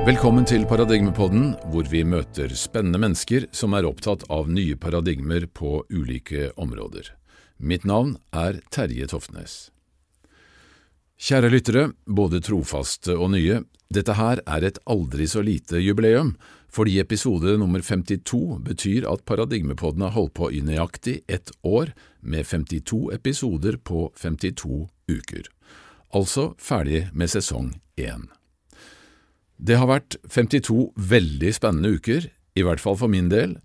Velkommen til Paradigmepodden, hvor vi møter spennende mennesker som er opptatt av nye paradigmer på ulike områder. Mitt navn er Terje Toftnes. Kjære lyttere, både trofaste og nye, dette her er et aldri så lite jubileum, fordi episode nummer 52 betyr at Paradigmepodden har holdt på i nøyaktig ett år, med 52 episoder på 52 uker. Altså ferdig med sesong én. Det har vært 52 veldig spennende uker, i hvert fall for min del,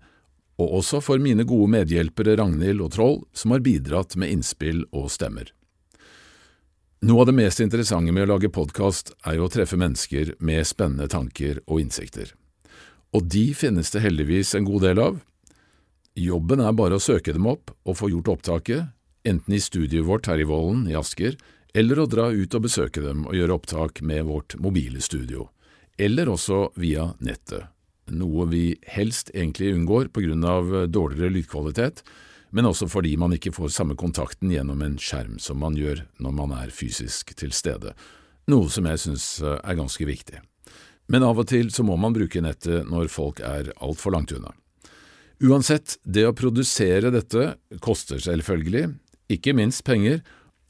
og også for mine gode medhjelpere Ragnhild og Troll, som har bidratt med innspill og stemmer. Noe av det mest interessante med å lage podkast er jo å treffe mennesker med spennende tanker og innsikter. Og de finnes det heldigvis en god del av. Jobben er bare å søke dem opp og få gjort opptaket, enten i studioet vårt her i Vollen i Asker, eller å dra ut og besøke dem og gjøre opptak med vårt mobile studio eller også via nettet, noe vi helst egentlig unngår på grunn av dårligere lydkvalitet, men også fordi man ikke får samme kontakten gjennom en skjerm som man gjør når man er fysisk til stede, noe som jeg synes er ganske viktig. Men av og til så må man bruke nettet når folk er altfor langt unna. Uansett, det å produsere dette koster selvfølgelig, ikke minst penger,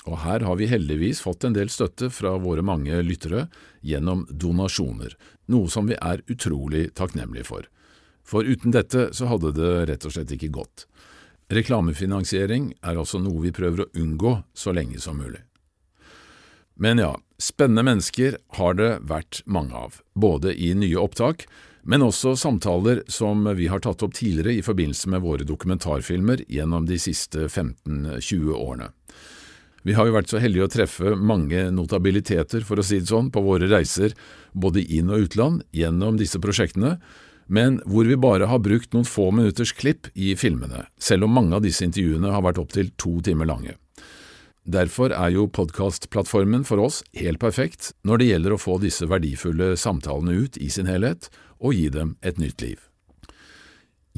og her har vi heldigvis fått en del støtte fra våre mange lyttere gjennom donasjoner, noe som vi er utrolig takknemlige for. For uten dette så hadde det rett og slett ikke gått. Reklamefinansiering er altså noe vi prøver å unngå så lenge som mulig. Men ja, spennende mennesker har det vært mange av, både i nye opptak, men også samtaler som vi har tatt opp tidligere i forbindelse med våre dokumentarfilmer gjennom de siste 15–20 årene. Vi har jo vært så heldige å treffe mange notabiliteter, for å si det sånn, på våre reiser både inn- og utland gjennom disse prosjektene, men hvor vi bare har brukt noen få minutters klipp i filmene, selv om mange av disse intervjuene har vært opptil to timer lange. Derfor er jo podkastplattformen for oss helt perfekt når det gjelder å få disse verdifulle samtalene ut i sin helhet og gi dem et nytt liv.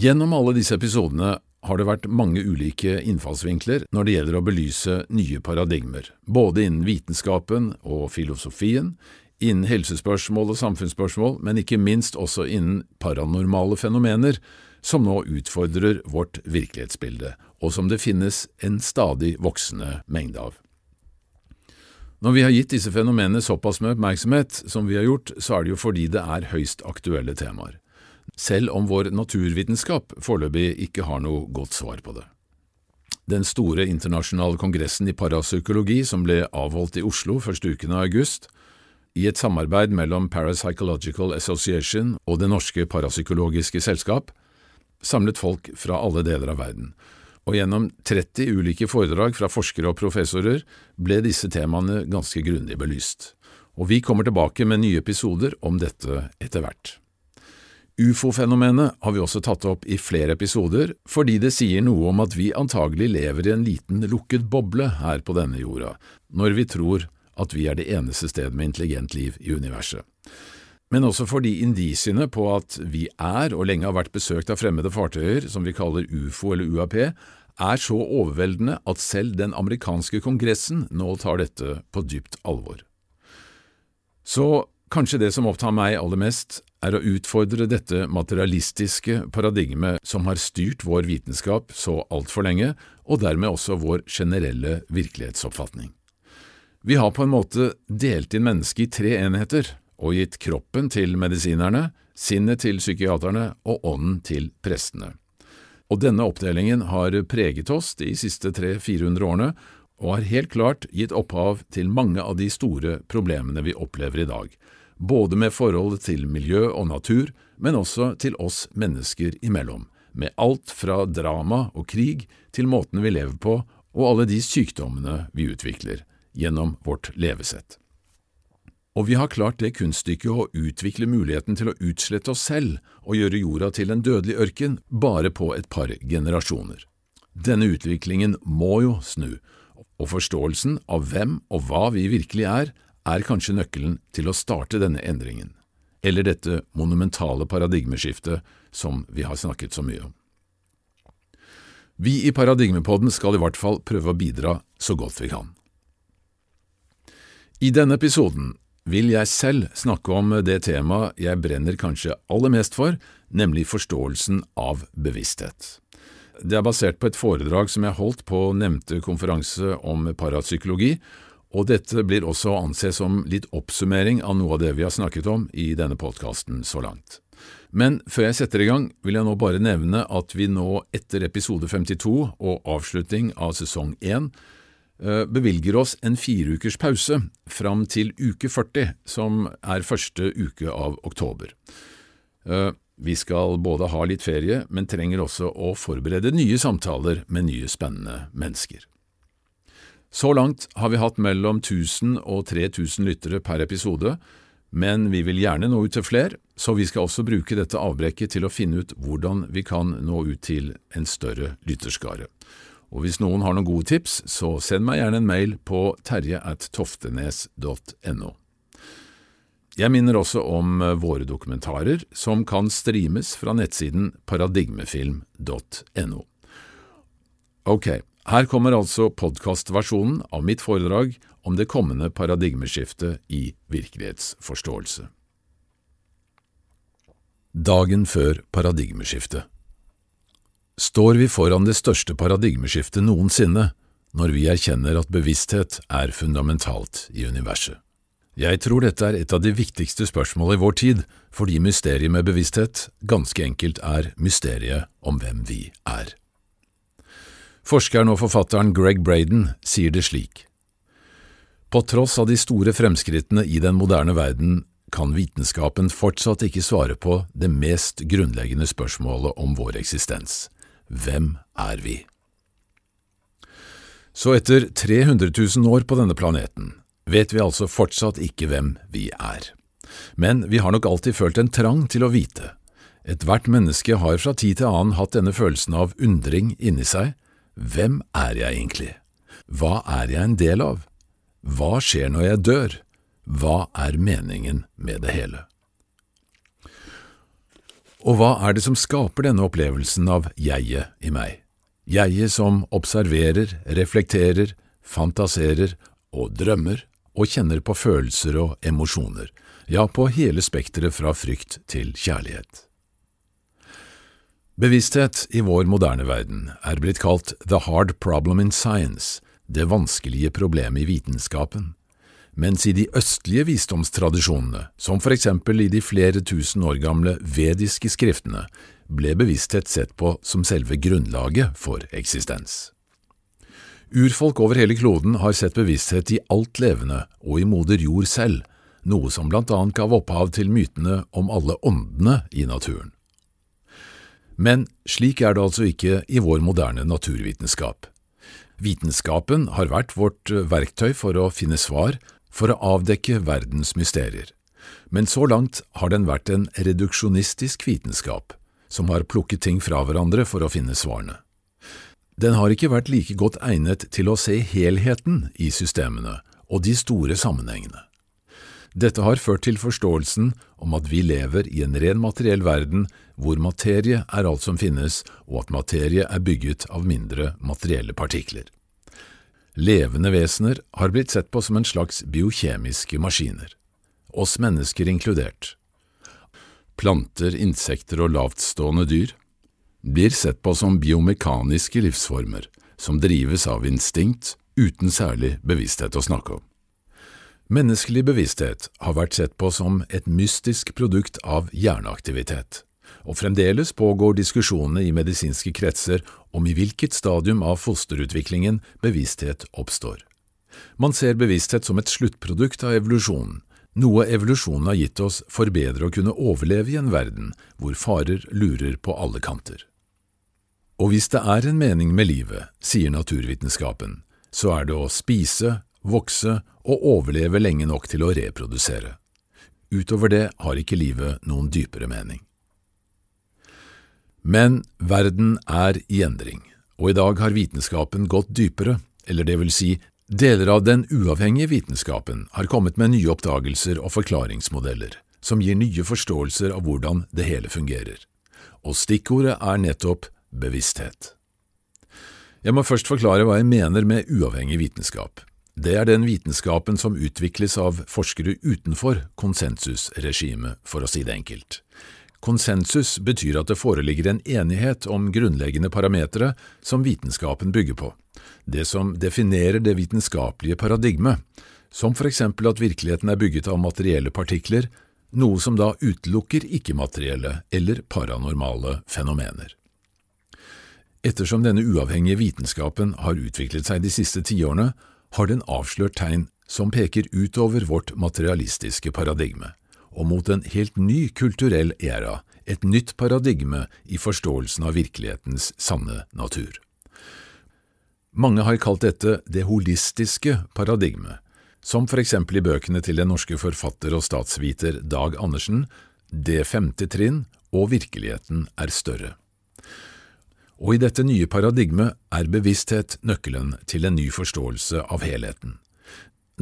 Gjennom alle disse episodene har det vært mange ulike innfallsvinkler når det gjelder å belyse nye paradigmer, både innen vitenskapen og filosofien, innen helsespørsmål og samfunnsspørsmål, men ikke minst også innen paranormale fenomener, som nå utfordrer vårt virkelighetsbilde, og som det finnes en stadig voksende mengde av. Når vi har gitt disse fenomenene såpass med oppmerksomhet som vi har gjort, så er det jo fordi det er høyst aktuelle temaer selv om vår naturvitenskap foreløpig ikke har noe godt svar på det. Den store internasjonale kongressen i parapsykologi som ble avholdt i Oslo første uken av august, i et samarbeid mellom Parapsychological Association og Det norske parapsykologiske selskap, samlet folk fra alle deler av verden, og gjennom 30 ulike foredrag fra forskere og professorer ble disse temaene ganske grundig belyst, og vi kommer tilbake med nye episoder om dette etter hvert. Ufo-fenomenet har vi også tatt opp i flere episoder, fordi det sier noe om at vi antagelig lever i en liten lukket boble her på denne jorda, når vi tror at vi er det eneste stedet med intelligent liv i universet. Men også fordi indisiene på at vi er og lenge har vært besøkt av fremmede fartøyer, som vi kaller ufo eller UAP, er så overveldende at selv den amerikanske kongressen nå tar dette på dypt alvor. Så kanskje det som opptar meg aller mest, er å utfordre dette materialistiske paradigmet som har styrt vår vitenskap så altfor lenge, og dermed også vår generelle virkelighetsoppfatning. Vi har på en måte delt inn mennesket i tre enheter og gitt kroppen til medisinerne, sinnet til psykiaterne og ånden til prestene. Og denne oppdelingen har preget oss de siste 300–400 årene, og har helt klart gitt opphav til mange av de store problemene vi opplever i dag, både med forholdet til miljø og natur, men også til oss mennesker imellom, med alt fra drama og krig til måten vi lever på og alle de sykdommene vi utvikler, gjennom vårt levesett. Og vi har klart det kunststykket å utvikle muligheten til å utslette oss selv og gjøre jorda til en dødelig ørken bare på et par generasjoner. Denne utviklingen må jo snu, og forståelsen av hvem og hva vi virkelig er, er kanskje nøkkelen til å starte denne endringen, eller dette monumentale paradigmeskiftet som vi har snakket så mye om. Vi i Paradigmepodden skal i hvert fall prøve å bidra så godt vi kan. I denne episoden vil jeg selv snakke om det temaet jeg brenner kanskje aller mest for, nemlig forståelsen av bevissthet. Det er basert på et foredrag som jeg holdt på nevnte konferanse om parapsykologi, og dette blir også å anse som litt oppsummering av noe av det vi har snakket om i denne podkasten så langt. Men før jeg setter i gang, vil jeg nå bare nevne at vi nå, etter episode 52 og avslutning av sesong 1, eh, bevilger oss en fireukers pause fram til uke 40, som er første uke av oktober. Eh, vi skal både ha litt ferie, men trenger også å forberede nye samtaler med nye spennende mennesker. Så langt har vi hatt mellom 1000 og 3000 lyttere per episode, men vi vil gjerne nå ut til flere, så vi skal også bruke dette avbrekket til å finne ut hvordan vi kan nå ut til en større lytterskare. Og hvis noen har noen gode tips, så send meg gjerne en mail på terje.toftenes.no. Jeg minner også om våre dokumentarer, som kan streames fra nettsiden paradigmefilm.no. Ok, her kommer altså podkastversjonen av mitt foredrag om det kommende paradigmeskiftet i virkelighetsforståelse. Dagen før paradigmeskiftet Står vi foran det største paradigmeskiftet noensinne når vi erkjenner at bevissthet er fundamentalt i universet? Jeg tror dette er et av de viktigste spørsmål i vår tid, fordi mysteriet med bevissthet ganske enkelt er mysteriet om hvem vi er. Forskeren og forfatteren Greg Braden sier det slik. På tross av de store fremskrittene i den moderne verden kan vitenskapen fortsatt ikke svare på det mest grunnleggende spørsmålet om vår eksistens – hvem er vi? Så etter 300 000 år på denne planeten vet vi altså fortsatt ikke hvem vi er. Men vi har nok alltid følt en trang til å vite. Ethvert menneske har fra tid til annen hatt denne følelsen av undring inni seg. Hvem er jeg egentlig? Hva er jeg en del av? Hva skjer når jeg dør? Hva er meningen med det hele? Og hva er det som skaper denne opplevelsen av jeget i meg? Jeget som observerer, reflekterer, fantaserer og drømmer og kjenner på følelser og emosjoner, ja, på hele spekteret fra frykt til kjærlighet. Bevissthet i vår moderne verden er blitt kalt the hard problem in science, det vanskelige problemet i vitenskapen, mens i de østlige visdomstradisjonene, som for eksempel i de flere tusen år gamle vediske skriftene, ble bevissthet sett på som selve grunnlaget for eksistens. Urfolk over hele kloden har sett bevissthet i alt levende og i moder jord selv, noe som blant annet gav opphav til mytene om alle åndene i naturen. Men slik er det altså ikke i vår moderne naturvitenskap. Vitenskapen har vært vårt eh, verktøy for å finne svar, for å avdekke verdens mysterier, men så langt har den vært en reduksjonistisk vitenskap, som har plukket ting fra hverandre for å finne svarene. Den har ikke vært like godt egnet til å se helheten i systemene og de store sammenhengene. Dette har ført til forståelsen om at vi lever i en ren materiell verden hvor materie er alt som finnes, og at materie er bygget av mindre materielle partikler. Levende vesener har blitt sett på som en slags biokjemiske maskiner, oss mennesker inkludert. Planter, insekter og lavtstående dyr blir sett på som biomekaniske livsformer som drives av instinkt uten særlig bevissthet å snakke om. Menneskelig bevissthet har vært sett på som et mystisk produkt av hjerneaktivitet, og fremdeles pågår diskusjonene i medisinske kretser om i hvilket stadium av fosterutviklingen bevissthet oppstår. Man ser bevissthet som et sluttprodukt av evolusjonen, noe evolusjonen har gitt oss for bedre å kunne overleve i en verden hvor farer lurer på alle kanter. Og hvis det er en mening med livet, sier naturvitenskapen, så er det å spise, vokse og overleve lenge nok til å reprodusere. Utover det har ikke livet noen dypere mening. Men verden er i endring, og i dag har vitenskapen gått dypere, eller det vil si, deler av den uavhengige vitenskapen har kommet med nye oppdagelser og forklaringsmodeller som gir nye forståelser av hvordan det hele fungerer, og stikkordet er nettopp bevissthet. Jeg må først forklare hva jeg mener med uavhengig vitenskap. Det er den vitenskapen som utvikles av forskere utenfor konsensusregimet, for å si det enkelt. Konsensus betyr at det foreligger en enighet om grunnleggende parametere som vitenskapen bygger på, det som definerer det vitenskapelige paradigmet, som for eksempel at virkeligheten er bygget av materielle partikler, noe som da utelukker ikke-materielle eller paranormale fenomener. Ettersom denne uavhengige vitenskapen har utviklet seg de siste tiårene, har den avslørt tegn som peker utover vårt materialistiske paradigme, og mot en helt ny kulturell æra, et nytt paradigme i forståelsen av virkelighetens sanne natur. Mange har kalt dette det holistiske paradigmet, som for eksempel i bøkene til den norske forfatter og statsviter Dag Andersen, Det femte trinn og Virkeligheten er større. Og i dette nye paradigmet er bevissthet nøkkelen til en ny forståelse av helheten,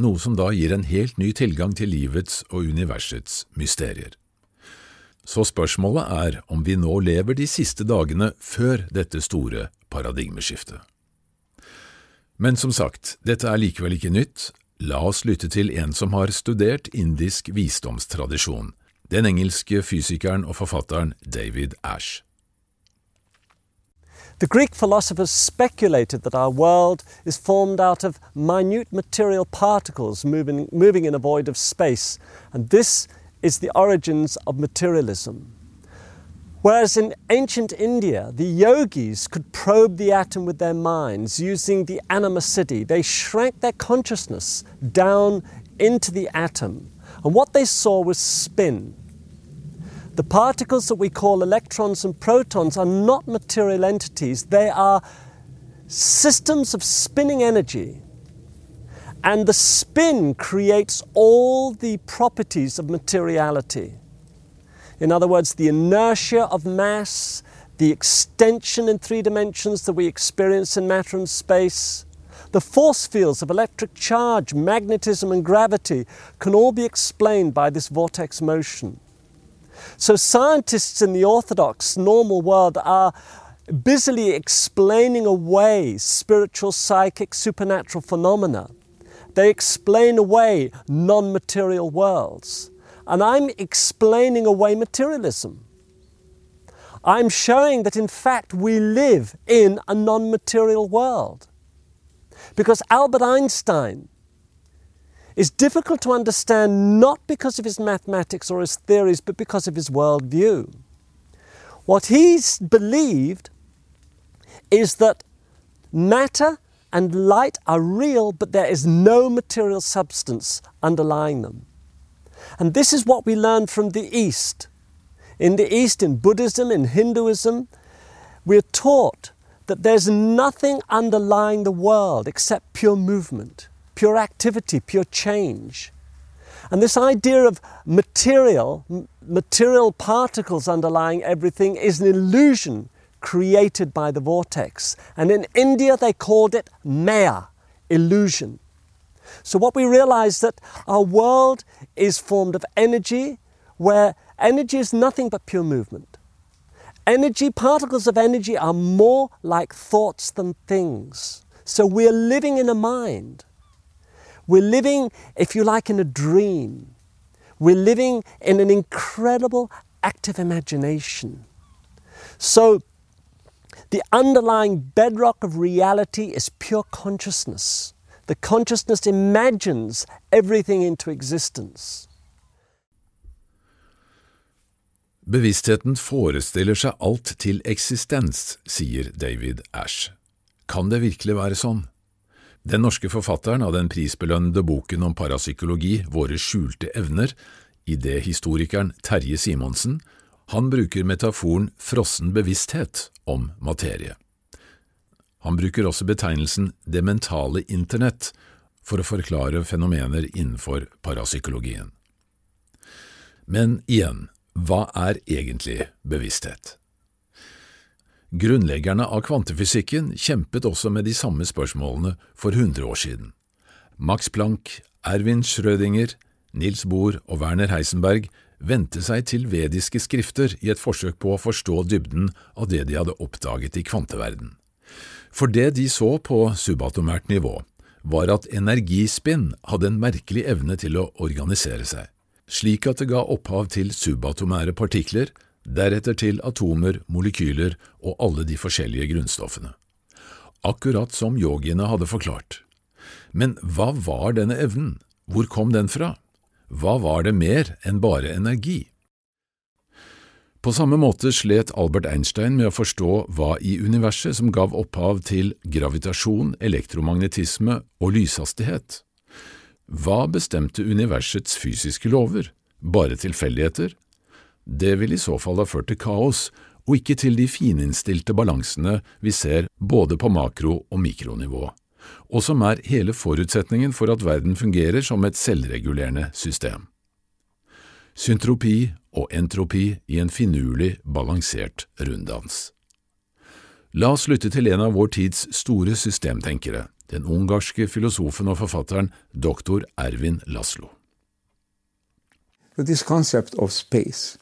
noe som da gir en helt ny tilgang til livets og universets mysterier. Så spørsmålet er om vi nå lever de siste dagene før dette store paradigmeskiftet. Men som sagt, dette er likevel ikke nytt, la oss lytte til en som har studert indisk visdomstradisjon, den engelske fysikeren og forfatteren David Ash. The Greek philosophers speculated that our world is formed out of minute material particles moving, moving in a void of space, and this is the origins of materialism. Whereas in ancient India, the yogis could probe the atom with their minds using the animacity. They shrank their consciousness down into the atom, and what they saw was spin. The particles that we call electrons and protons are not material entities, they are systems of spinning energy. And the spin creates all the properties of materiality. In other words, the inertia of mass, the extension in three dimensions that we experience in matter and space, the force fields of electric charge, magnetism, and gravity can all be explained by this vortex motion. So, scientists in the orthodox normal world are busily explaining away spiritual, psychic, supernatural phenomena. They explain away non material worlds. And I'm explaining away materialism. I'm showing that in fact we live in a non material world. Because Albert Einstein is difficult to understand not because of his mathematics or his theories, but because of his worldview. What he's believed is that matter and light are real, but there is no material substance underlying them. And this is what we learn from the East. In the East, in Buddhism, in Hinduism, we're taught that there's nothing underlying the world except pure movement pure activity, pure change. And this idea of material, material particles underlying everything is an illusion created by the vortex. And in India they called it maya, illusion. So what we realize that our world is formed of energy where energy is nothing but pure movement. Energy, particles of energy are more like thoughts than things. So we're living in a mind. We're living, if you like, in a dream. We're living in an incredible active imagination. So, the underlying bedrock of reality is pure consciousness. The consciousness imagines everything into existence. Bevisstheten forestiller seg alt til eksistens, sier David Ash. Kan det virkelig være sånn? Den norske forfatteren av den prisbelønnede boken om parapsykologi Våre skjulte evner, idéhistorikeren Terje Simonsen, han bruker metaforen frossen bevissthet om materie. Han bruker også betegnelsen det mentale internett for å forklare fenomener innenfor parapsykologien. Men igjen, hva er egentlig bevissthet? Grunnleggerne av kvantefysikken kjempet også med de samme spørsmålene for 100 år siden. Max Planck, Erwin Schrødinger, Nils Bohr og Werner Heisenberg vendte seg til vediske skrifter i et forsøk på å forstå dybden av det de hadde oppdaget i kvanteverden. For det de så på subatomært nivå, var at energispinn hadde en merkelig evne til å organisere seg, slik at det ga opphav til subatomære partikler, deretter til atomer, molekyler og alle de forskjellige grunnstoffene. Akkurat som yogiene hadde forklart. Men hva var denne evnen, hvor kom den fra? Hva var det mer enn bare energi? På samme måte slet Albert Einstein med å forstå hva i universet som gav opphav til gravitasjon, elektromagnetisme og lyshastighet. Hva bestemte universets fysiske lover? Bare tilfeldigheter? Det vil i så fall ha ført til kaos, og ikke til de fininnstilte balansene vi ser både på makro- og mikronivå, og som er hele forutsetningen for at verden fungerer som et selvregulerende system syntropi og entropi i en finurlig, balansert runddans. La oss lytte til en av vår tids store systemtenkere, den ungarske filosofen og forfatteren doktor Ervin Laszlo. This concept of space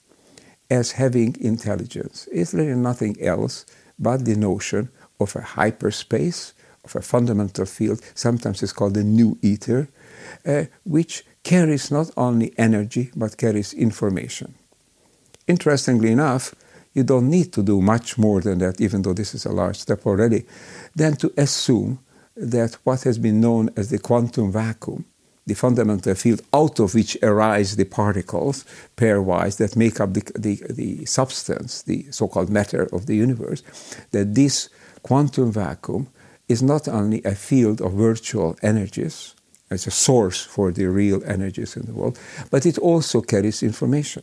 as having intelligence is really nothing else but the notion of a hyperspace, of a fundamental field, sometimes it's called the new ether, uh, which carries not only energy but carries information. Interestingly enough, you don't need to do much more than that, even though this is a large step already, than to assume that what has been known as the quantum vacuum, the fundamental field out of which arise the particles pairwise that make up the, the, the substance, the so called matter of the universe, that this quantum vacuum is not only a field of virtual energies, as a source for the real energies in the world, but it also carries information.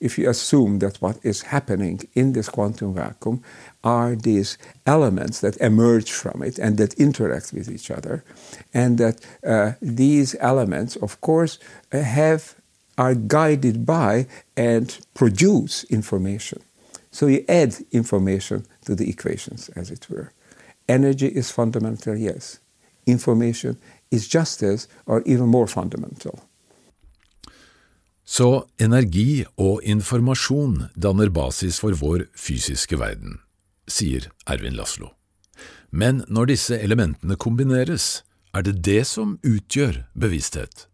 If you assume that what is happening in this quantum vacuum are these elements that emerge from it and that interact with each other, and that uh, these elements, of course, uh, have are guided by and produce information. So you add information to the equations, as it were. Energy is fundamental, yes. Information is just as, or even more fundamental. Så energi og informasjon danner basis for vår fysiske verden, sier Ervin Laslo. Men når disse elementene kombineres, er det det som utgjør bevissthet.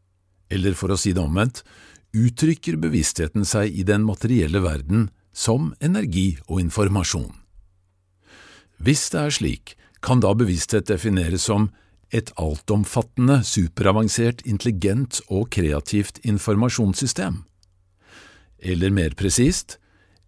Eller for å si det omvendt, uttrykker bevisstheten seg i den materielle verden som energi og informasjon. Hvis det er slik, kan da bevissthet defineres som et altomfattende, superavansert, intelligent og kreativt informasjonssystem. Eller mer presist,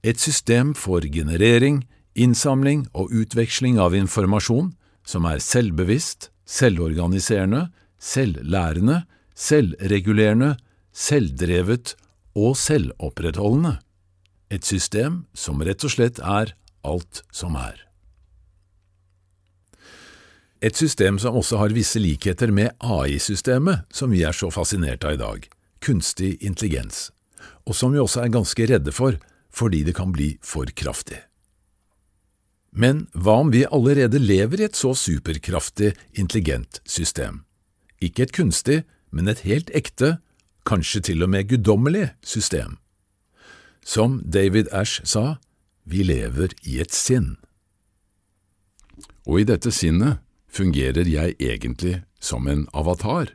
et system for generering, innsamling og utveksling av informasjon som er selvbevisst, selvorganiserende, selvlærende, selvregulerende, selvdrevet og selvopprettholdende. Et system som rett og slett er alt som er. Et system som også har visse likheter med AI-systemet som vi er så fascinert av i dag, kunstig intelligens, og som vi også er ganske redde for fordi det kan bli for kraftig. Men hva om vi allerede lever i et så superkraftig, intelligent system? Ikke et kunstig, men et helt ekte, kanskje til og med guddommelig system. Som David Ash sa, vi lever i et sinn. Og i dette sinnet fungerer jeg egentlig som en avatar,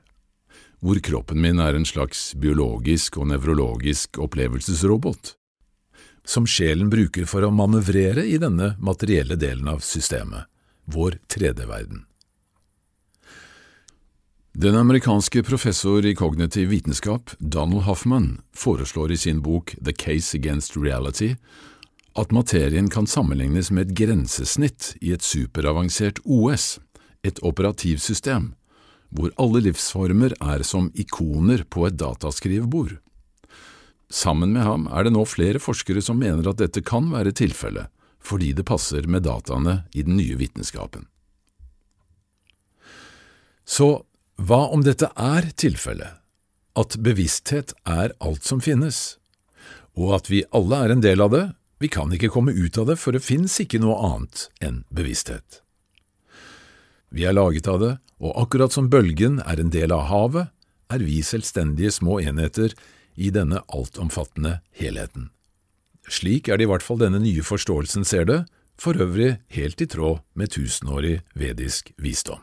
hvor kroppen min er en slags biologisk og nevrologisk opplevelsesrobot, som sjelen bruker for å manøvrere i denne materielle delen av systemet, vår 3D-verden. Den amerikanske professor i kognitiv vitenskap Donald Hoffman foreslår i sin bok The Case Against Reality at materien kan sammenlignes med et grensesnitt i et superavansert OS, et operativsystem, hvor alle livsformer er som ikoner på et dataskrivebord. Sammen med ham er det nå flere forskere som mener at dette kan være tilfellet, fordi det passer med dataene i den nye vitenskapen. Så hva om dette er tilfellet, at bevissthet er alt som finnes, og at vi alle er en del av det, vi kan ikke komme ut av det, for det finnes ikke noe annet enn bevissthet. Vi er laget av det, og akkurat som bølgen er en del av havet, er vi selvstendige små enheter i denne altomfattende helheten. Slik er det i hvert fall denne nye forståelsen ser det, for øvrig helt i tråd med tusenårig vedisk visdom.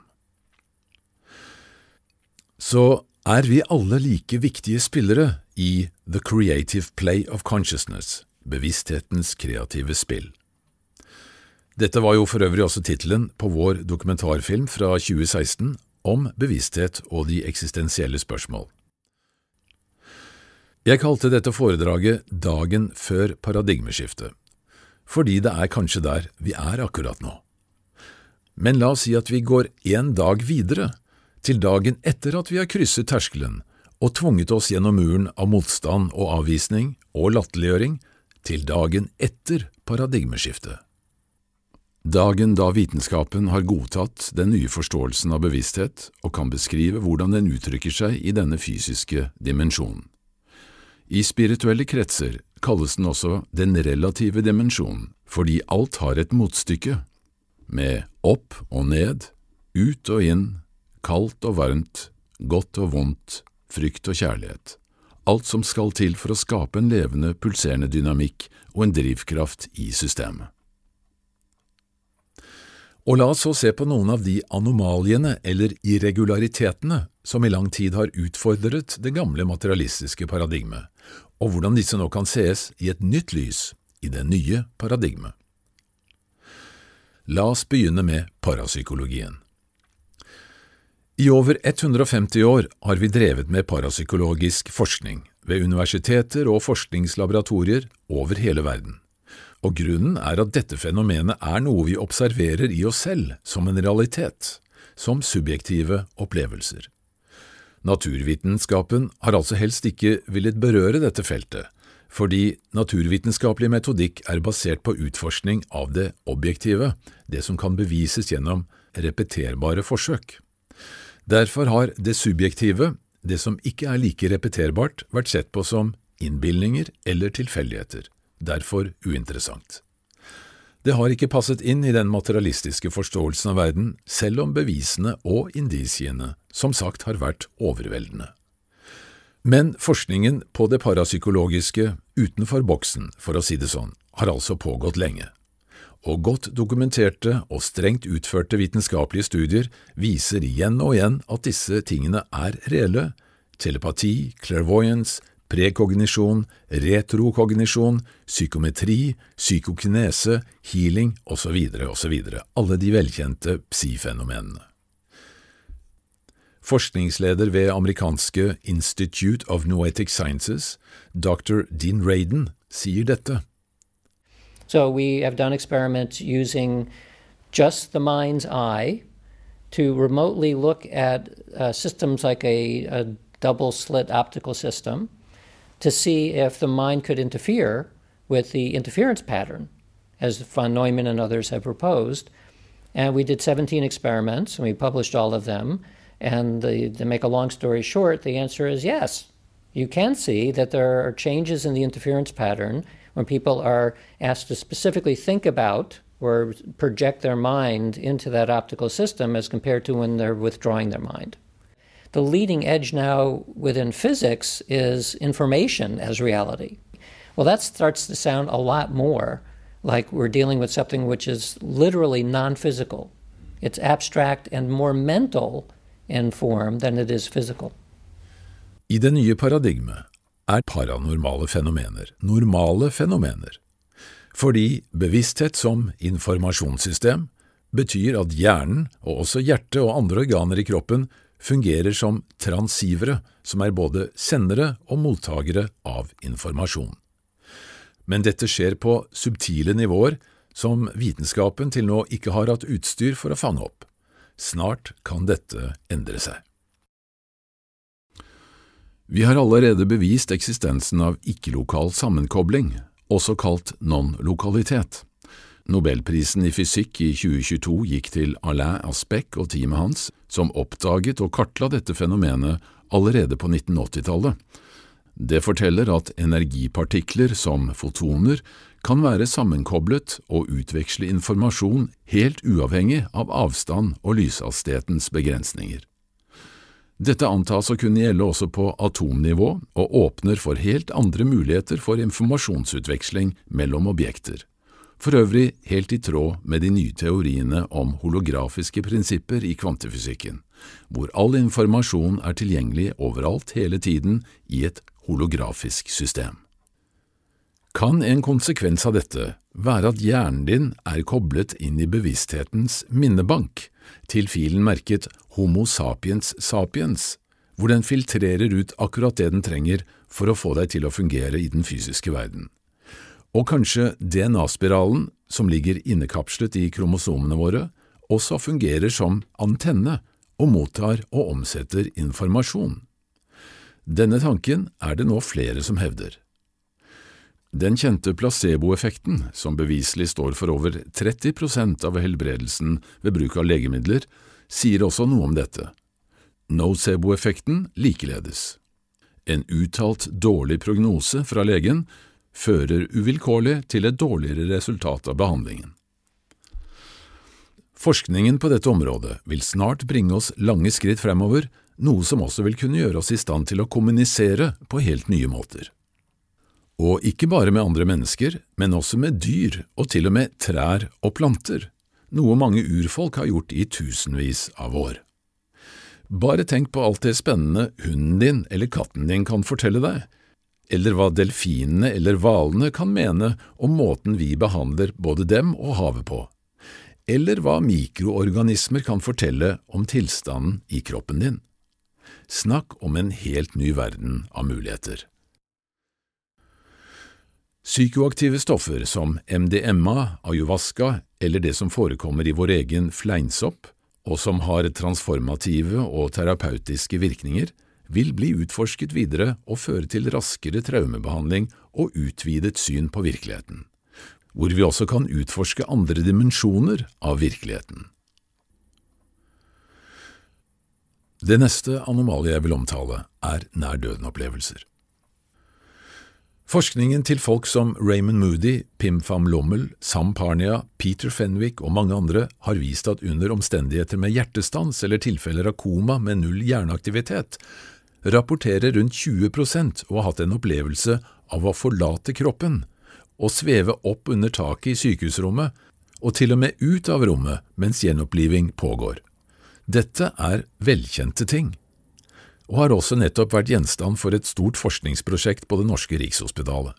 så er vi alle like viktige spillere i The Creative Play of Consciousness, bevissthetens kreative spill. Dette var jo for øvrig også tittelen på vår dokumentarfilm fra 2016 om bevissthet og de eksistensielle spørsmål. Jeg kalte dette foredraget Dagen før paradigmeskiftet, fordi det er kanskje der vi er akkurat nå. Men la oss si at vi går en dag videre, til dagen etter at vi har krysset terskelen og tvunget oss gjennom muren av motstand og avvisning og latterliggjøring, til dagen etter paradigmeskiftet. Dagen da vitenskapen har godtatt den nye forståelsen av bevissthet og kan beskrive hvordan den uttrykker seg i denne fysiske dimensjonen. I spirituelle kretser kalles den også den relative dimensjonen, fordi alt har et motstykke, med opp og ned, ut og inn, kaldt og varmt, godt og vondt, frykt og kjærlighet, alt som skal til for å skape en levende, pulserende dynamikk og en drivkraft i systemet. Og la oss så se på noen av de anomaliene eller irregularitetene som i lang tid har utfordret det gamle materialistiske paradigmet, og hvordan disse nå kan sees i et nytt lys i det nye paradigmet. La oss begynne med parapsykologien. I over 150 år har vi drevet med parapsykologisk forskning ved universiteter og forskningslaboratorier over hele verden og grunnen er at dette fenomenet er noe vi observerer i oss selv som en realitet, som subjektive opplevelser. Naturvitenskapen har altså helst ikke villet berøre dette feltet, fordi naturvitenskapelig metodikk er basert på utforskning av det objektive, det som kan bevises gjennom repeterbare forsøk. Derfor har det subjektive, det som ikke er like repeterbart, vært sett på som innbilninger eller tilfeldigheter derfor uinteressant. Det har ikke passet inn i den materialistiske forståelsen av verden, selv om bevisene og indisiene som sagt har vært overveldende. Men forskningen på det parapsykologiske utenfor boksen, for å si det sånn, har altså pågått lenge, og godt dokumenterte og strengt utførte vitenskapelige studier viser igjen og igjen at disse tingene er reelle, telepati, clairvoyance, prekognisjon, retrokognisjon, psykometri, psykokinese, healing osv., osv., alle de velkjente psi-fenomenene. Forskningsleder ved amerikanske Institute of Noetic Sciences, dr. Dean Raden, sier dette. So we have done experiments using just the mind's eye to remotely look at uh, systems like a, a double slit optical system to see if the mind could interfere with the interference pattern, as von Neumann and others have proposed. And we did 17 experiments, and we published all of them. And the, to make a long story short, the answer is yes. You can see that there are changes in the interference pattern when people are asked to specifically think about or project their mind into that optical system as compared to when they're withdrawing their mind. The leading edge now within physics is information as reality. Well, that starts to sound a lot more like we're dealing with something which is literally non physical. It's abstract and more mental in form than it is physical. I det nye paradigmet er paranormale fenomener normale fenomener, fordi bevissthet som informasjonssystem betyr at hjernen, og også hjertet og andre organer i kroppen, fungerer som transivere, som er både sendere og mottagere av informasjon. Men dette skjer på subtile nivåer som vitenskapen til nå ikke har hatt utstyr for å fange opp. Snart kan dette endre seg. Vi har allerede bevist eksistensen av ikke-lokal sammenkobling, også kalt non-lokalitet. Nobelprisen i fysikk i 2022 gikk til Alain Aspect og teamet hans, som oppdaget og kartla dette fenomenet allerede på 1980-tallet. Det forteller at energipartikler som fotoner kan være sammenkoblet og utveksle informasjon helt uavhengig av avstand og lyshastighetens begrensninger. Dette antas å kunne gjelde også på atomnivå og åpner for helt andre muligheter for informasjonsutveksling mellom objekter for øvrig helt i tråd med de nye teoriene om holografiske prinsipper i kvantefysikken, hvor all informasjon er tilgjengelig overalt hele tiden i et holografisk system. Kan en konsekvens av dette være at hjernen din er koblet inn i bevissthetens minnebank, til filen merket Homo sapiens sapiens, hvor den filtrerer ut akkurat det den trenger for å få deg til å fungere i den fysiske verden. Og kanskje DNA-spiralen, som ligger innekapslet i kromosomene våre, også fungerer som antenne og mottar og omsetter informasjon. Denne tanken er det nå flere som hevder. Den kjente placeboeffekten, som beviselig står for over 30 prosent av helbredelsen ved bruk av legemidler, sier også noe om dette. Nocebo-effekten likeledes. En uttalt dårlig prognose fra legen fører uvilkårlig til et dårligere resultat av behandlingen. Forskningen på dette området vil snart bringe oss lange skritt fremover, noe som også vil kunne gjøre oss i stand til å kommunisere på helt nye måter. Og ikke bare med andre mennesker, men også med dyr og til og med trær og planter, noe mange urfolk har gjort i tusenvis av år. Bare tenk på alt det spennende hunden din eller katten din kan fortelle deg, eller hva delfinene eller hvalene kan mene om måten vi behandler både dem og havet på, eller hva mikroorganismer kan fortelle om tilstanden i kroppen din. Snakk om en helt ny verden av muligheter. Psykoaktive stoffer som MDMA, ayahuasca eller det som forekommer i vår egen fleinsopp, og som har transformative og terapeutiske virkninger, vil bli utforsket videre og føre til raskere traumebehandling og utvidet syn på virkeligheten, hvor vi også kan utforske andre dimensjoner av virkeligheten. Det neste anomaliet jeg vil omtale, er nær-døden-opplevelser. Forskningen til folk som Raymond Moody, Pim Pham Lommel, Sam Parnia, Peter Fenwick og mange andre har vist at under omstendigheter med hjertestans eller tilfeller av koma med null hjerneaktivitet, rapporterer rundt 20% å ha hatt en opplevelse av å forlate kroppen og sveve opp under taket i sykehusrommet, og til og med ut av rommet mens gjenoppliving pågår. Dette er velkjente ting og har også nettopp vært gjenstand for et stort forskningsprosjekt på Det norske Rikshospitalet.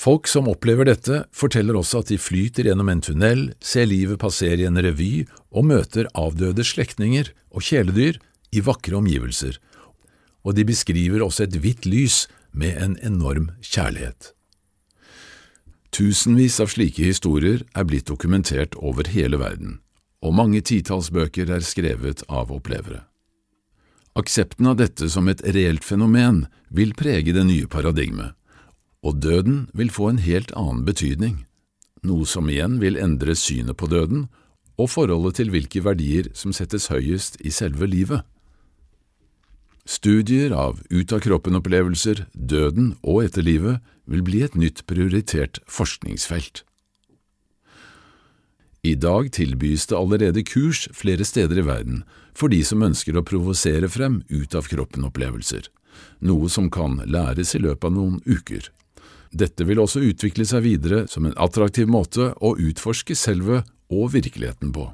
Folk som opplever dette, forteller også at de flyter gjennom en tunnel, ser livet passere i en revy og møter avdøde slektninger og kjæledyr i vakre omgivelser, og de beskriver også et hvitt lys med en enorm kjærlighet. Tusenvis av slike historier er blitt dokumentert over hele verden, og mange titalls bøker er skrevet av opplevere. Aksepten av dette som et reelt fenomen vil prege det nye paradigmet, og døden vil få en helt annen betydning, noe som igjen vil endre synet på døden og forholdet til hvilke verdier som settes høyest i selve livet. Studier av ut-av-kroppen-opplevelser, døden og etterlivet vil bli et nytt prioritert forskningsfelt. I dag tilbys det allerede kurs flere steder i verden for de som ønsker å provosere frem ut-av-kroppen-opplevelser, noe som kan læres i løpet av noen uker. Dette vil også utvikle seg videre som en attraktiv måte å utforske selve og virkeligheten på.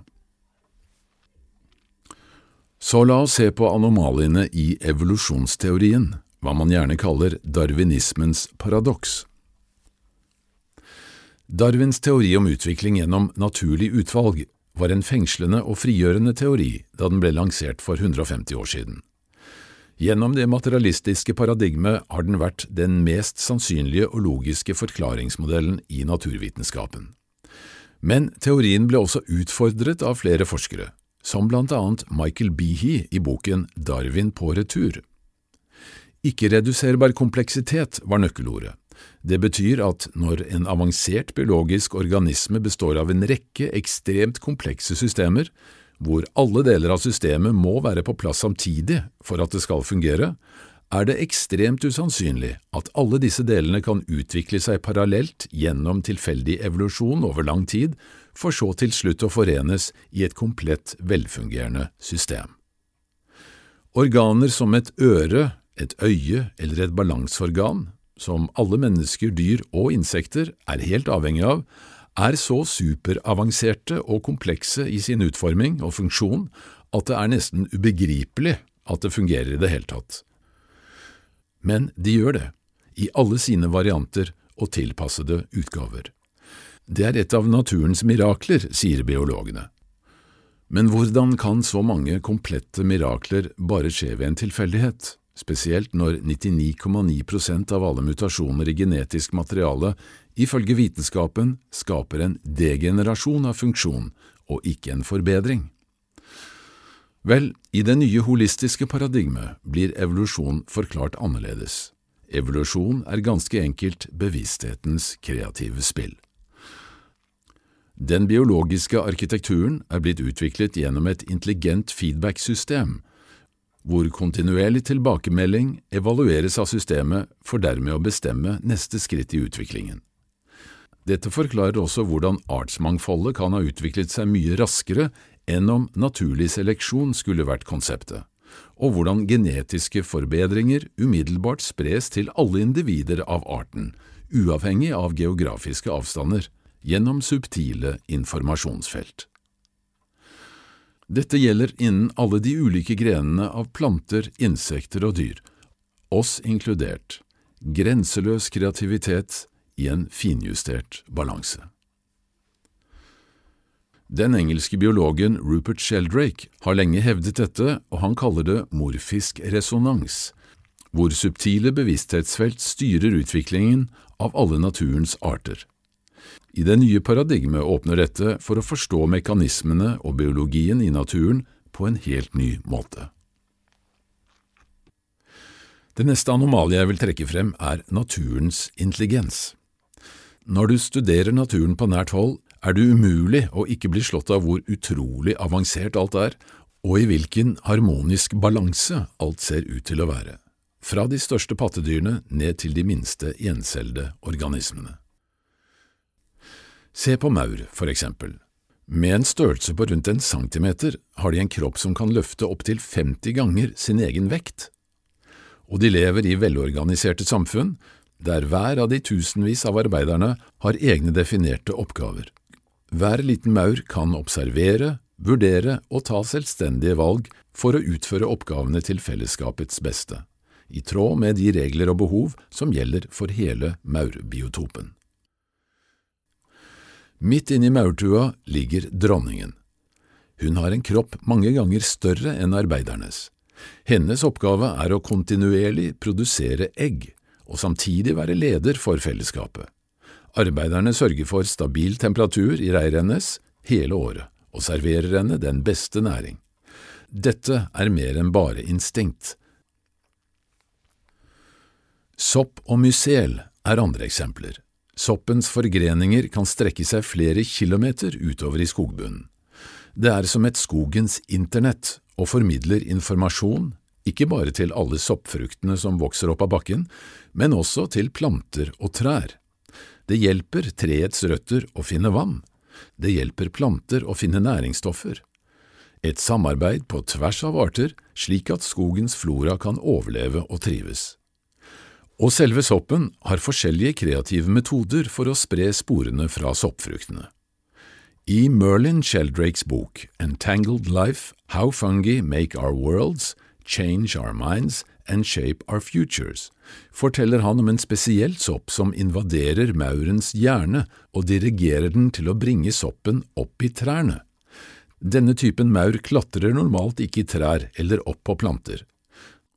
Så la oss se på anomaliene i evolusjonsteorien, hva man gjerne kaller darwinismens paradoks. Darwins teori om utvikling gjennom naturlig utvalg var en fengslende og frigjørende teori da den ble lansert for 150 år siden. Gjennom det materialistiske paradigmet har den vært den mest sannsynlige og logiske forklaringsmodellen i naturvitenskapen. Men teorien ble også utfordret av flere forskere, som blant annet Michael Behe i boken Darwin på retur. Ikke-reduserbar kompleksitet var nøkkelordet. Det betyr at når en avansert biologisk organisme består av en rekke ekstremt komplekse systemer, hvor alle deler av systemet må være på plass samtidig for at det skal fungere, er det ekstremt usannsynlig at alle disse delene kan utvikle seg parallelt gjennom tilfeldig evolusjon over lang tid, for så til slutt å forenes i et komplett velfungerende system. Organer som et øre, et øye eller et balanseorgan som alle mennesker, dyr og insekter er helt avhengig av, er så superavanserte og komplekse i sin utforming og funksjon at det er nesten ubegripelig at det fungerer i det hele tatt. Men de gjør det, i alle sine varianter og tilpassede utgaver. Det er et av naturens mirakler, sier biologene. Men hvordan kan så mange komplette mirakler bare skje ved en tilfeldighet, spesielt når 99,9% av alle mutasjoner i genetisk materiale ifølge vitenskapen skaper en degenerasjon av funksjon og ikke en forbedring? Vel, i det nye holistiske paradigmet blir evolusjon forklart annerledes. Evolusjon er ganske enkelt bevissthetens kreative spill. Den biologiske arkitekturen er blitt utviklet gjennom et intelligent feedback-system, hvor kontinuerlig tilbakemelding evalueres av systemet for dermed å bestemme neste skritt i utviklingen. Dette forklarer også hvordan artsmangfoldet kan ha utviklet seg mye raskere enn om naturlig seleksjon skulle vært konseptet, og hvordan genetiske forbedringer umiddelbart spres til alle individer av arten, uavhengig av geografiske avstander, gjennom subtile informasjonsfelt. Dette gjelder innen alle de ulike grenene av planter, insekter og dyr, oss inkludert, grenseløs kreativitet i en finjustert balanse. Den engelske biologen Rupert Sheldrake har lenge hevdet dette, og han kaller det morfisk resonans, hvor subtile bevissthetsfelt styrer utviklingen av alle naturens arter. I det nye paradigmet åpner dette for å forstå mekanismene og biologien i naturen på en helt ny måte. Det neste anomalie jeg vil trekke frem, er naturens intelligens. Når du studerer naturen på nært hold, er det umulig å ikke bli slått av hvor utrolig avansert alt er, og i hvilken harmonisk balanse alt ser ut til å være, fra de største pattedyrene ned til de minste gjenselde organismene. Se på maur, for eksempel. Med en størrelse på rundt en centimeter har de en kropp som kan løfte opptil 50 ganger sin egen vekt. Og de lever i velorganiserte samfunn der hver av de tusenvis av arbeiderne har egne definerte oppgaver. Hver liten maur kan observere, vurdere og ta selvstendige valg for å utføre oppgavene til fellesskapets beste, i tråd med de regler og behov som gjelder for hele maurbiotopen. Midt inne i maurtua ligger dronningen. Hun har en kropp mange ganger større enn arbeidernes. Hennes oppgave er å kontinuerlig produsere egg, og samtidig være leder for fellesskapet. Arbeiderne sørger for stabil temperatur i reiret hennes hele året, og serverer henne den beste næring. Dette er mer enn bare instinkt. Sopp og mysel er andre eksempler. Soppens forgreninger kan strekke seg flere kilometer utover i skogbunnen. Det er som et skogens internett og formidler informasjon, ikke bare til alle soppfruktene som vokser opp av bakken, men også til planter og trær. Det hjelper treets røtter å finne vann. Det hjelper planter å finne næringsstoffer. Et samarbeid på tvers av arter, slik at skogens flora kan overleve og trives. Og selve soppen har forskjellige kreative metoder for å spre sporene fra soppfruktene. I Merlin Sheldrakes bok Entangled Life – How Fungi Make Our Worlds Change Our Minds and Shape Our Futures, forteller han om en spesiell sopp som invaderer maurens hjerne og dirigerer den til å bringe soppen opp i trærne. Denne typen maur klatrer normalt ikke i trær eller opp på planter.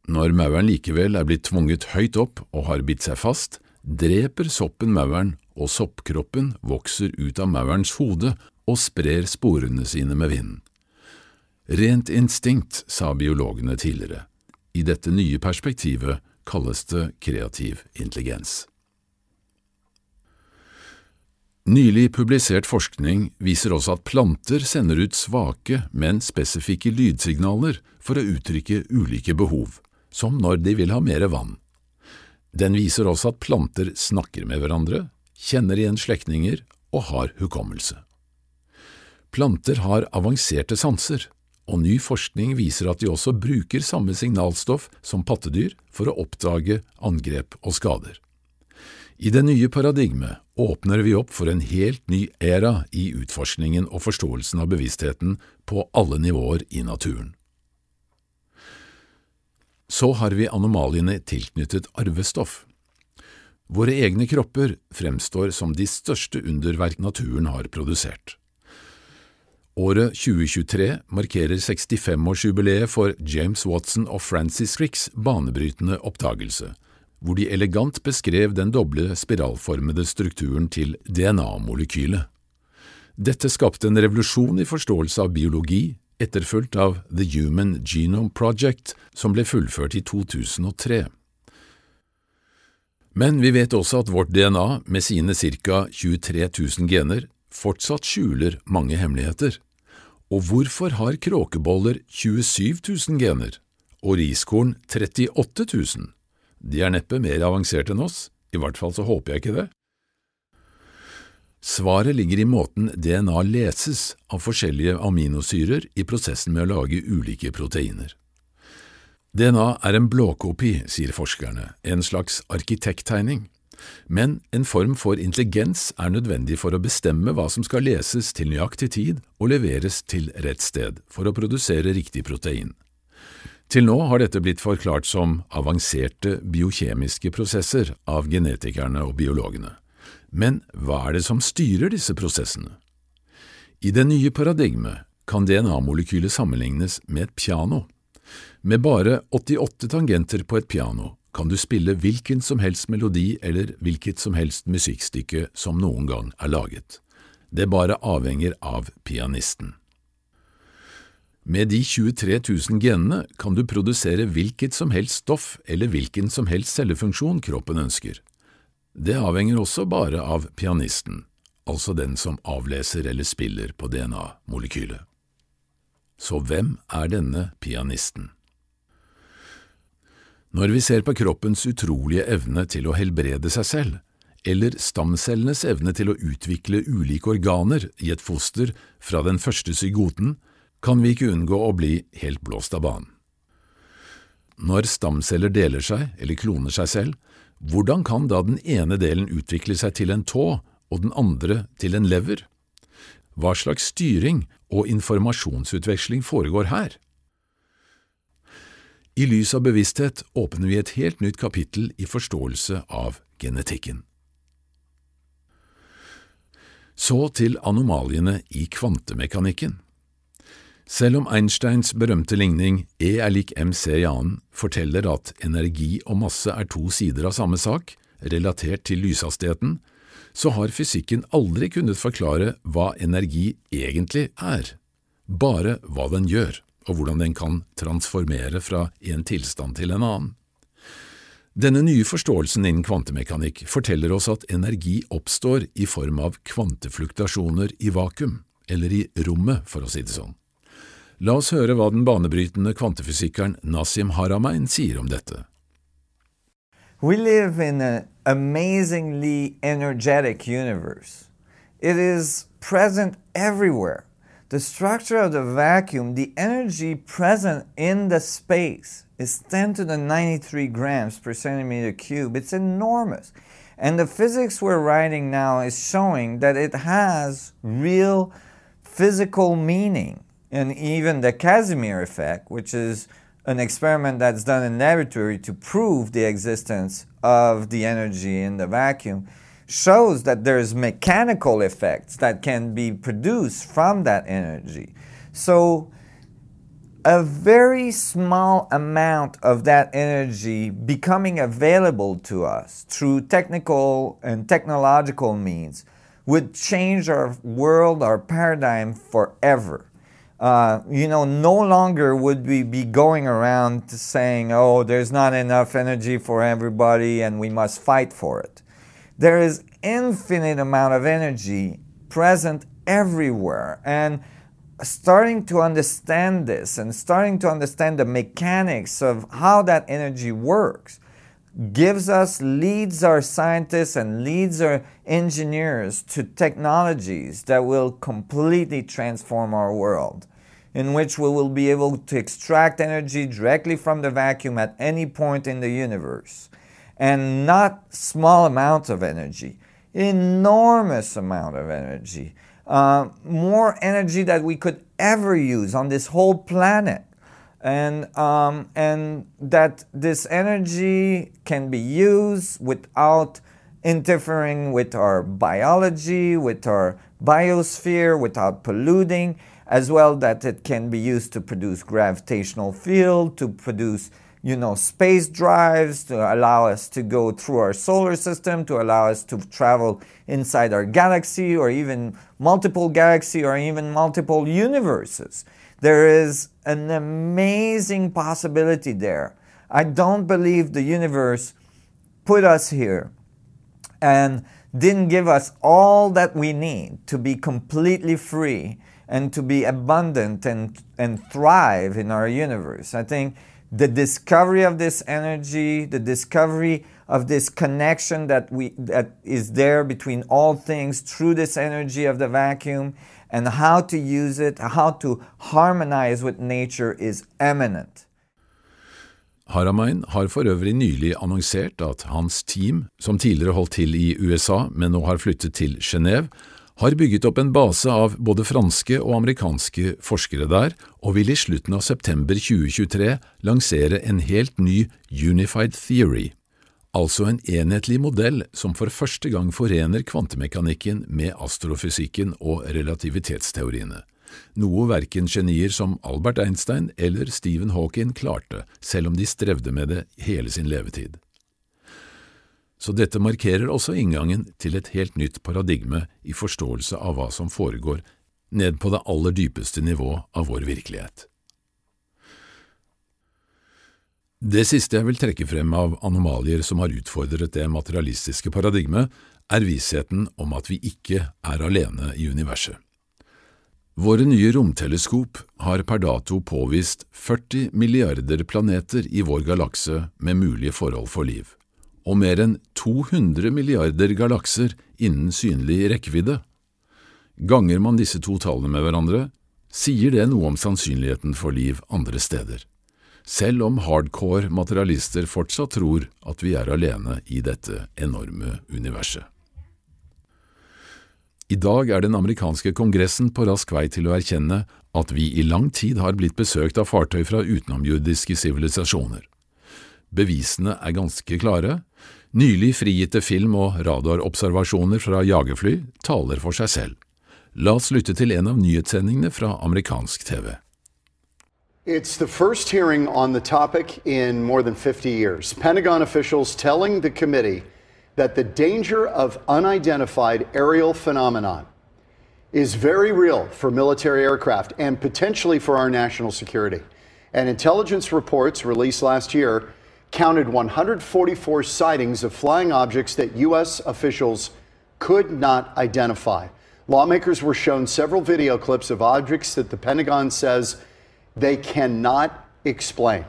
Når mauren likevel er blitt tvunget høyt opp og har bitt seg fast, dreper soppen mauren, og soppkroppen vokser ut av maurens hode og sprer sporene sine med vinden. Rent instinkt, sa biologene tidligere. I dette nye perspektivet kalles det kreativ intelligens. Nylig publisert forskning viser også at planter sender ut svake, men spesifikke lydsignaler for å uttrykke ulike behov, som når de vil ha mer vann. Den viser også at planter snakker med hverandre, kjenner igjen slektninger og har hukommelse. Planter har avanserte sanser, og ny forskning viser at de også bruker samme signalstoff som pattedyr for å oppdage angrep og skader. I det nye paradigmet åpner vi opp for en helt ny æra i utforskningen og forståelsen av bevisstheten på alle nivåer i naturen. Så har vi anomaliene tilknyttet arvestoff. Våre egne kropper fremstår som de største underverk naturen har produsert. Året 2023 markerer 65-årsjubileet for James Watson og Francis Cricks banebrytende oppdagelse, hvor de elegant beskrev den doble spiralformede strukturen til DNA-molekylet. Dette skapte en revolusjon i forståelse av biologi, etterfulgt av The Human Genome Project, som ble fullført i 2003. Men vi vet også at vårt DNA, med sine ca 23 000 gener, fortsatt skjuler mange hemmeligheter. Og hvorfor har kråkeboller 27 000 gener og riskorn 38 000? De er neppe mer avanserte enn oss, i hvert fall så håper jeg ikke det. Svaret ligger i måten DNA leses av forskjellige aminosyrer i prosessen med å lage ulike proteiner. DNA er en blåkopi, sier forskerne, en slags arkitekttegning, men en form for intelligens er nødvendig for å bestemme hva som skal leses til nøyaktig tid og leveres til rett sted for å produsere riktig protein. Til nå har dette blitt forklart som avanserte biokjemiske prosesser av genetikerne og biologene. Men hva er det som styrer disse prosessene? I det nye paradigmet kan DNA-molekylet sammenlignes med et piano. Med bare 88 tangenter på et piano kan du spille hvilken som helst melodi eller hvilket som helst musikkstykke som noen gang er laget. Det bare avhenger av pianisten. Med de 23 000 genene kan du produsere hvilket som helst stoff eller hvilken som helst cellefunksjon kroppen ønsker. Det avhenger også bare av pianisten, altså den som avleser eller spiller på DNA-molekylet. Så hvem er denne pianisten? Når vi ser på kroppens utrolige evne til å helbrede seg selv, eller stamcellenes evne til å utvikle ulike organer i et foster fra den første zygoten, kan vi ikke unngå å bli helt blåst av banen. Når stamceller deler seg eller kloner seg selv, hvordan kan da den ene delen utvikle seg til en tå og den andre til en lever? Hva slags styring og informasjonsutveksling foregår her? I lys av bevissthet åpner vi et helt nytt kapittel i forståelse av genetikken. Så til anomaliene i kvantemekanikken. Selv om Einsteins berømte ligning E er lik mc i annen forteller at energi og masse er to sider av samme sak, relatert til lyshastigheten, så har fysikken aldri kunnet forklare hva energi egentlig er, bare hva den gjør, og hvordan den kan transformere fra en tilstand til en annen. Denne nye forståelsen innen kvantemekanikk forteller oss at energi oppstår i form av kvantefluktasjoner i vakuum, eller i rommet, for å si det sånn. La oss høre hva den banebrytende kvantefysikeren Haramein sier om dette. We live in an amazingly energetic universe. It is present everywhere. The structure of the vacuum, the energy present in the space, is 10 to the 93 grams per centimeter cube. It's enormous. And the physics we're writing now is showing that it has real physical meaning and even the Casimir effect, which is an experiment that's done in laboratory to prove the existence of the energy in the vacuum, shows that there's mechanical effects that can be produced from that energy. So a very small amount of that energy becoming available to us through technical and technological means would change our world, our paradigm forever. Uh, you know, no longer would we be going around saying, oh, there's not enough energy for everybody and we must fight for it. There is infinite amount of energy present everywhere. And starting to understand this and starting to understand the mechanics of how that energy works gives us, leads our scientists and leads our engineers to technologies that will completely transform our world in which we will be able to extract energy directly from the vacuum at any point in the universe. and not small amounts of energy, enormous amount of energy, uh, more energy that we could ever use on this whole planet. And, um, and that this energy can be used without interfering with our biology, with our biosphere, without polluting, as well that it can be used to produce gravitational field, to produce you know, space drives to allow us to go through our solar system, to allow us to travel inside our galaxy or even multiple galaxy or even multiple universes. There is an amazing possibility there. I don't believe the universe put us here and didn't give us all that we need to be completely free and to be abundant and, and thrive in our universe. I think the discovery of this energy, the discovery of this connection that we that is there between all things through this energy of the vacuum and how to use it, how to harmonize with nature is eminent. Haramain har for øvrig nylig annonsert at hans team, som tidligere holdt til i USA, men nå har flyttet til Genéve, har bygget opp en base av både franske og amerikanske forskere der, og vil i slutten av september 2023 lansere en helt ny Unified Theory, altså en enhetlig modell som for første gang forener kvantemekanikken med astrofysikken og relativitetsteoriene, noe verken genier som Albert Einstein eller Stephen Hawking klarte, selv om de strevde med det hele sin levetid så dette markerer også inngangen til et helt nytt paradigme i forståelse av hva som foregår ned på det aller dypeste nivå av vår virkelighet. Det siste jeg vil trekke frem av anomalier som har utfordret det materialistiske paradigmet, er vissheten om at vi ikke er alene i universet. Våre nye romteleskop har per dato påvist 40 milliarder planeter i vår galakse med mulige forhold for liv og mer enn 200 milliarder galakser innen synlig rekkevidde. Ganger man disse to tallene med hverandre, sier det noe om sannsynligheten for liv andre steder, selv om hardcore materialister fortsatt tror at vi er alene i dette enorme universet. I dag er den amerikanske kongressen på rask vei til å erkjenne at vi i lang tid har blitt besøkt av fartøy fra utenomjordiske sivilisasjoner. Bevisene er ganske klare. Nylig frigitte film- og radarobservasjoner fra jagerfly taler for seg selv. La oss lytte til en av nyhetssendingene fra amerikansk TV. It's the first hearing on the topic in more than 50 years. Pentagon officials telling the committee that the danger of unidentified aerial phenomenon is very real for military aircraft and potentially for our national security. And intelligence reports released last year counted 144 sightings of flying objects that U.S. officials could not identify. Lawmakers were shown several video clips of objects that the Pentagon says they cannot explain.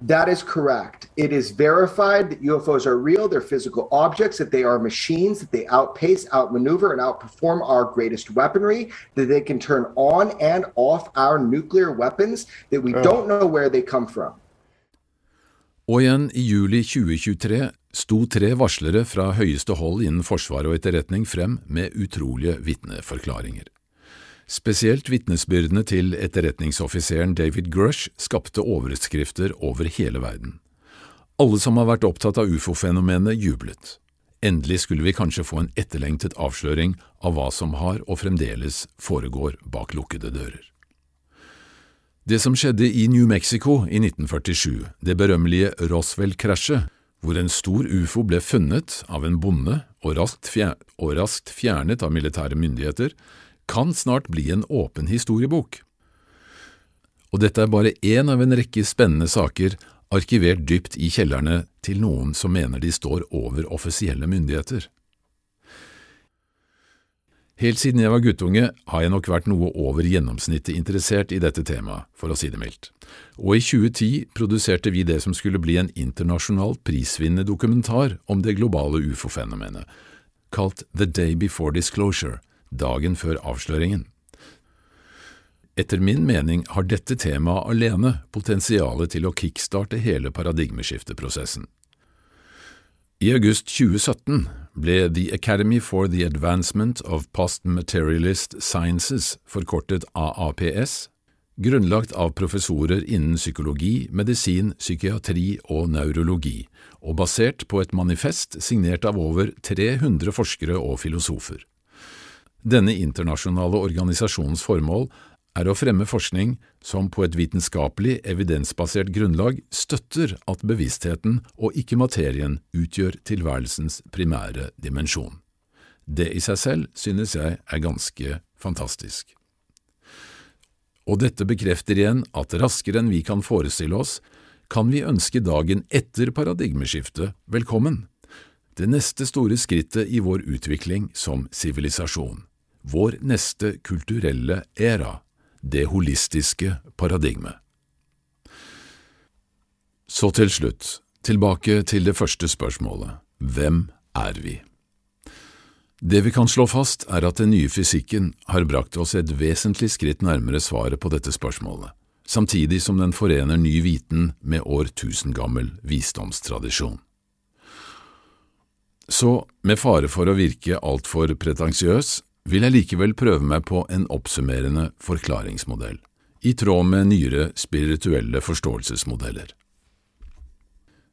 That is correct. It is verified that UFOs are real, they're physical objects, that they are machines, that they outpace, outmaneuver, and outperform our greatest weaponry, that they can turn on and off our nuclear weapons, that we don't know where they come from. Og igjen i juli 2023 sto tre varslere fra høyeste hold innen forsvar og etterretning frem med utrolige vitneforklaringer. Spesielt vitnesbyrdene til etterretningsoffiseren David Grush skapte overskrifter over hele verden. Alle som har vært opptatt av ufo-fenomenet, jublet. Endelig skulle vi kanskje få en etterlengtet avsløring av hva som har og fremdeles foregår bak lukkede dører. Det som skjedde i New Mexico i 1947, det berømmelige Roswell-krasjet, hvor en stor ufo ble funnet av en bonde og raskt, og raskt fjernet av militære myndigheter, kan snart bli en åpen historiebok. Og dette er bare én av en rekke spennende saker arkivert dypt i kjellerne til noen som mener de står over offisielle myndigheter. Helt siden jeg var guttunge har jeg nok vært noe over gjennomsnittet interessert i dette temaet, for å si det mildt, og i 2010 produserte vi det som skulle bli en internasjonalt prisvinnende dokumentar om det globale ufo-fenomenet, kalt The Day Before Disclosure, dagen før avsløringen. Etter min mening har dette temaet alene potensialet til å kickstarte hele paradigmeskifteprosessen. I august 2017 ble The Academy for the Advancement of Post-Materialist Sciences, forkortet AAPS, grunnlagt av professorer innen psykologi, medisin, psykiatri og neurologi, og basert på et manifest signert av over 300 forskere og filosofer. Denne internasjonale organisasjonens formål er å fremme forskning som på et vitenskapelig, evidensbasert grunnlag støtter at bevisstheten og ikke materien utgjør tilværelsens primære dimensjon. Det i seg selv synes jeg er ganske fantastisk. Og dette bekrefter igjen at raskere enn vi kan forestille oss, kan vi ønske dagen etter paradigmeskiftet velkommen, det neste store skrittet i vår utvikling som sivilisasjon, vår neste kulturelle æra det holistiske paradigmet. Så til slutt, tilbake til det første spørsmålet, hvem er vi? Det vi kan slå fast, er at den nye fysikken har brakt oss et vesentlig skritt nærmere svaret på dette spørsmålet, samtidig som den forener ny viten med årtusengammel visdomstradisjon. Så, med fare for å virke altfor pretensiøs, vil jeg likevel prøve meg på en oppsummerende forklaringsmodell, i tråd med nyere spirituelle forståelsesmodeller.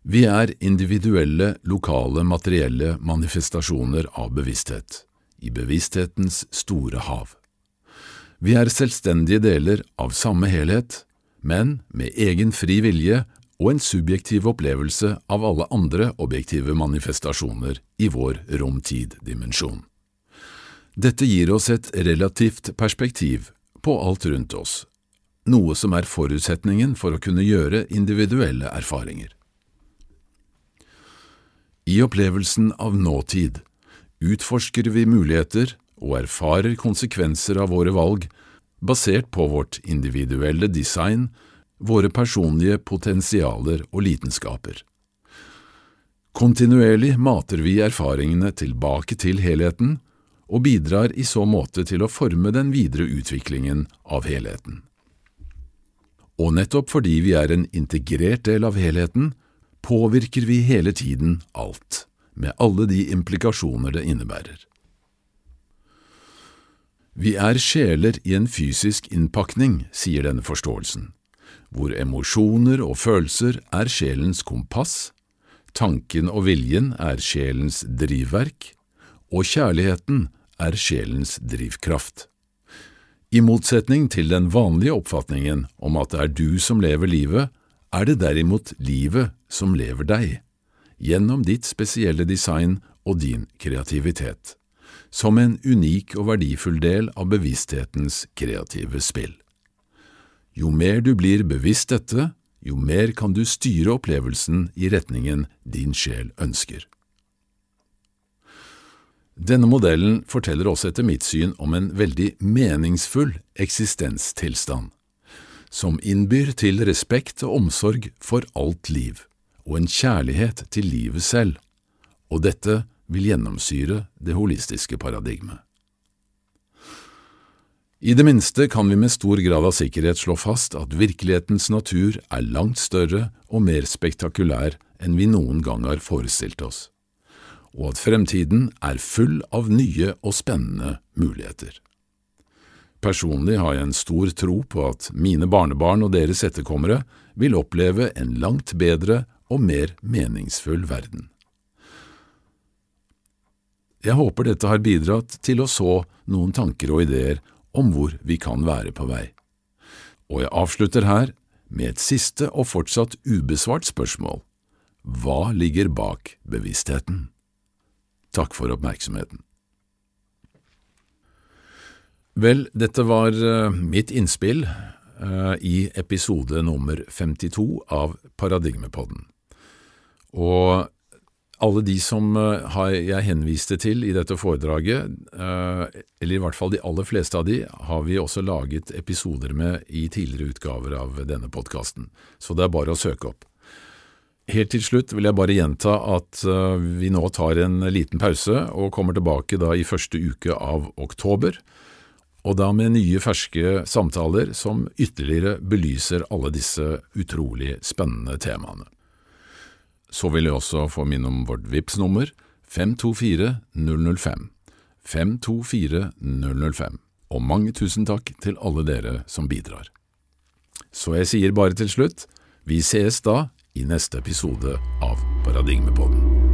Vi er individuelle, lokale, materielle manifestasjoner av bevissthet, i bevissthetens store hav. Vi er selvstendige deler av samme helhet, men med egen fri vilje og en subjektiv opplevelse av alle andre objektive manifestasjoner i vår rom-tid-dimensjon. Dette gir oss et relativt perspektiv på alt rundt oss, noe som er forutsetningen for å kunne gjøre individuelle erfaringer. I opplevelsen av nåtid utforsker vi muligheter og erfarer konsekvenser av våre valg basert på vårt individuelle design, våre personlige potensialer og lidenskaper. Kontinuerlig mater vi erfaringene tilbake til helheten og bidrar i så måte til å forme den videre utviklingen av helheten. Og nettopp fordi vi er en integrert del av helheten, påvirker vi hele tiden alt, med alle de implikasjoner det innebærer. Vi er sjeler i en fysisk innpakning, sier denne forståelsen, hvor emosjoner og følelser er sjelens kompass, tanken og viljen er sjelens drivverk, og kjærligheten er sjelens drivkraft. I motsetning til den vanlige oppfatningen om at det er du som lever livet, er det derimot livet som lever deg, gjennom ditt spesielle design og din kreativitet, som en unik og verdifull del av bevissthetens kreative spill. Jo mer du blir bevisst dette, jo mer kan du styre opplevelsen i retningen din sjel ønsker. Denne modellen forteller også etter mitt syn om en veldig meningsfull eksistenstilstand, som innbyr til respekt og omsorg for alt liv, og en kjærlighet til livet selv, og dette vil gjennomsyre det holistiske paradigmet. I det minste kan vi med stor grad av sikkerhet slå fast at virkelighetens natur er langt større og mer spektakulær enn vi noen gang har forestilt oss og at fremtiden er full av nye og spennende muligheter. Personlig har jeg en stor tro på at mine barnebarn og deres etterkommere vil oppleve en langt bedre og mer meningsfull verden. Jeg håper dette har bidratt til å så noen tanker og ideer om hvor vi kan være på vei. Og jeg avslutter her med et siste og fortsatt ubesvart spørsmål. Hva ligger bak bevisstheten? Takk for oppmerksomheten. Vel, dette var uh, mitt innspill uh, i episode nummer 52 av Paradigmepodden. Og alle de som uh, jeg henviste til i dette foredraget, eller i hvert fall de aller fleste av de, har vi også laget episoder med i tidligere utgaver av denne podkasten, så det er bare å søke opp. Helt til slutt vil jeg bare gjenta at uh, vi nå tar en liten pause og kommer tilbake da i første uke av oktober, og da med nye, ferske samtaler som ytterligere belyser alle disse utrolig spennende temaene. så vil jeg også få minne om vårt VIPS nummer 524 005. 524 005. Og mange tusen takk til alle dere som bidrar. Så jeg sier bare til slutt, vi sees da i neste episode av Paradigmepodden.